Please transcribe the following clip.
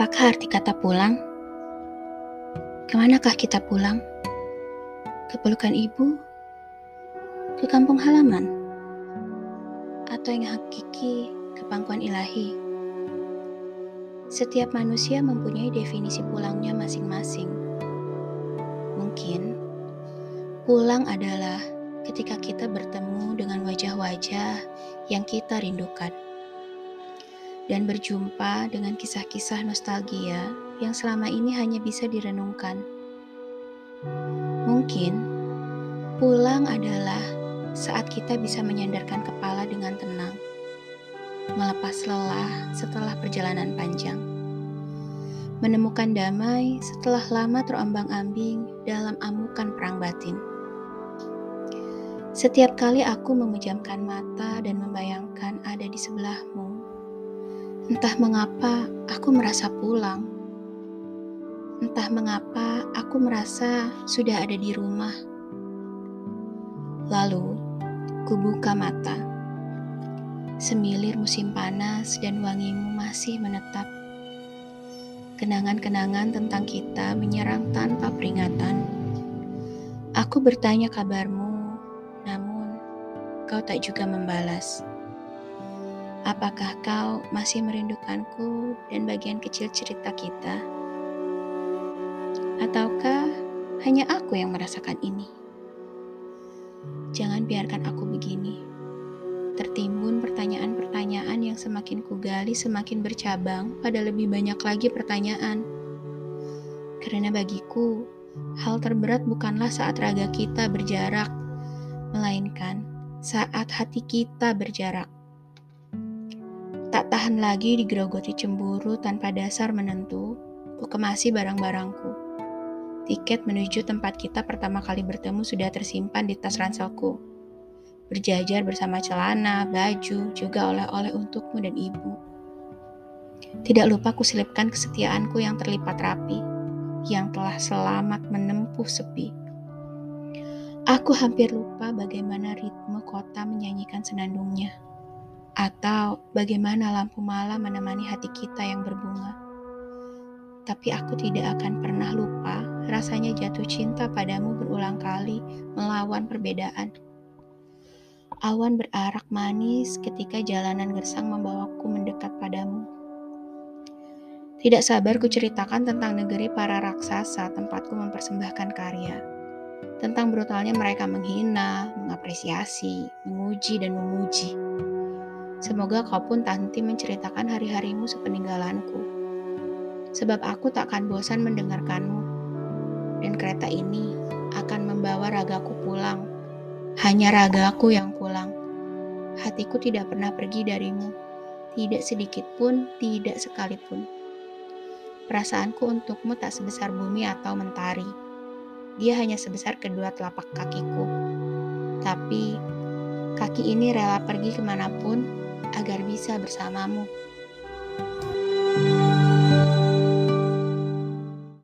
Apakah arti kata pulang? Ke manakah kita pulang? Ke pelukan ibu? Ke kampung halaman? Atau yang hakiki ke pangkuan ilahi? Setiap manusia mempunyai definisi pulangnya masing-masing. Mungkin pulang adalah ketika kita bertemu dengan wajah-wajah yang kita rindukan dan berjumpa dengan kisah-kisah nostalgia yang selama ini hanya bisa direnungkan. Mungkin pulang adalah saat kita bisa menyandarkan kepala dengan tenang, melepas lelah setelah perjalanan panjang, menemukan damai setelah lama terombang-ambing dalam amukan perang batin. Setiap kali aku memejamkan mata dan membayangkan ada di sebelahmu, Entah mengapa aku merasa pulang. Entah mengapa aku merasa sudah ada di rumah. Lalu, ku buka mata. Semilir musim panas dan wangimu masih menetap. Kenangan-kenangan tentang kita menyerang tanpa peringatan. Aku bertanya kabarmu, namun kau tak juga membalas. Apakah kau masih merindukanku dan bagian kecil cerita kita? Ataukah hanya aku yang merasakan ini? Jangan biarkan aku begini. Tertimbun pertanyaan-pertanyaan yang semakin kugali semakin bercabang pada lebih banyak lagi pertanyaan. Karena bagiku, hal terberat bukanlah saat raga kita berjarak, melainkan saat hati kita berjarak. Tak tahan lagi digerogoti cemburu tanpa dasar menentu, ku kemasi barang-barangku. Tiket menuju tempat kita pertama kali bertemu sudah tersimpan di tas ranselku. Berjajar bersama celana, baju, juga oleh-oleh untukmu dan ibu. Tidak lupa kuselipkan kesetiaanku yang terlipat rapi, yang telah selamat menempuh sepi. Aku hampir lupa bagaimana ritme kota menyanyikan senandungnya atau bagaimana lampu malam menemani hati kita yang berbunga. Tapi aku tidak akan pernah lupa rasanya jatuh cinta padamu berulang kali melawan perbedaan. Awan berarak manis ketika jalanan gersang membawaku mendekat padamu. Tidak sabar ku ceritakan tentang negeri para raksasa tempatku mempersembahkan karya. Tentang brutalnya mereka menghina, mengapresiasi, menguji, dan memuji. Semoga kau pun tak henti menceritakan hari-harimu sepeninggalanku. Sebab aku tak akan bosan mendengarkanmu. Dan kereta ini akan membawa ragaku pulang. Hanya ragaku yang pulang. Hatiku tidak pernah pergi darimu. Tidak sedikit pun, tidak sekalipun. Perasaanku untukmu tak sebesar bumi atau mentari. Dia hanya sebesar kedua telapak kakiku. Tapi kaki ini rela pergi ke mana pun bisa bersamamu.